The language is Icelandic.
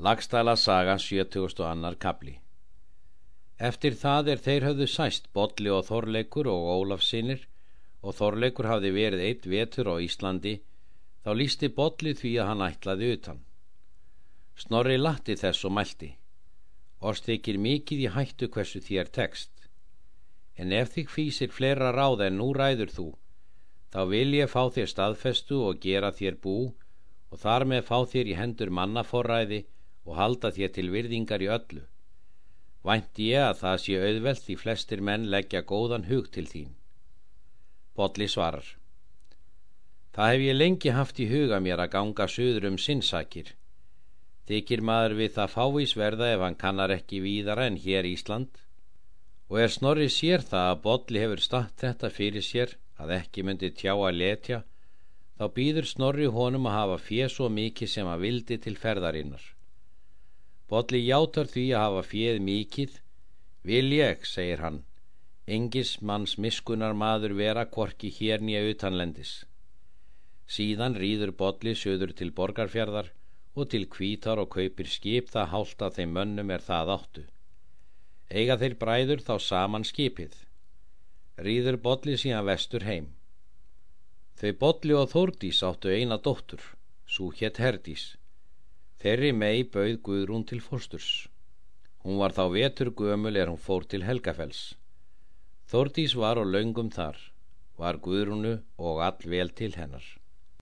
Lagstæla sagan 72. kapli Eftir það er þeir höfðu sæst Bolli og Þorleikur og Ólafsinir og Þorleikur hafði verið eitt vetur á Íslandi þá lísti Bolli því að hann ætlaði utan. Snorri latti þess og mælti. Orstekir mikið í hættu hversu þér tekst. En ef þig fýsir fleira ráð en nú ræður þú, þá vil ég fá þér staðfestu og gera þér bú og þar með fá þér í hendur mannaforræði og halda þér til virðingar í öllu. Vænt ég að það sé auðvelt því flestir menn leggja góðan hug til þín. Bodli svarar. Það hef ég lengi haft í huga mér að ganga söður um sinnsakir. Þykir maður við það fávísverða ef hann kannar ekki víðara en hér Ísland og er snorri sér það að Bodli hefur statt þetta fyrir sér að ekki myndi tjá að letja þá býður snorri honum að hafa fér svo mikið sem að vildi til ferðarinnar. Bolli játar því að hafa fjöð mikið. Vil ég, segir hann, engis manns miskunar maður vera kvorki hér nýja utanlendis. Síðan rýður Bolli söður til borgarfjörðar og til kvítar og kaupir skip það hálft að þeim mönnum er það áttu. Eiga þeir bræður þá saman skipið. Rýður Bolli síðan vestur heim. Þau Bolli og Þórdís áttu eina dóttur, svo hétt Herdís. Þeirri mei bauð Guðrún til fórsturs. Hún var þá vetur gömul er hún fór til Helgafells. Þordís var og laungum þar, var Guðrúnu og all vel til hennar.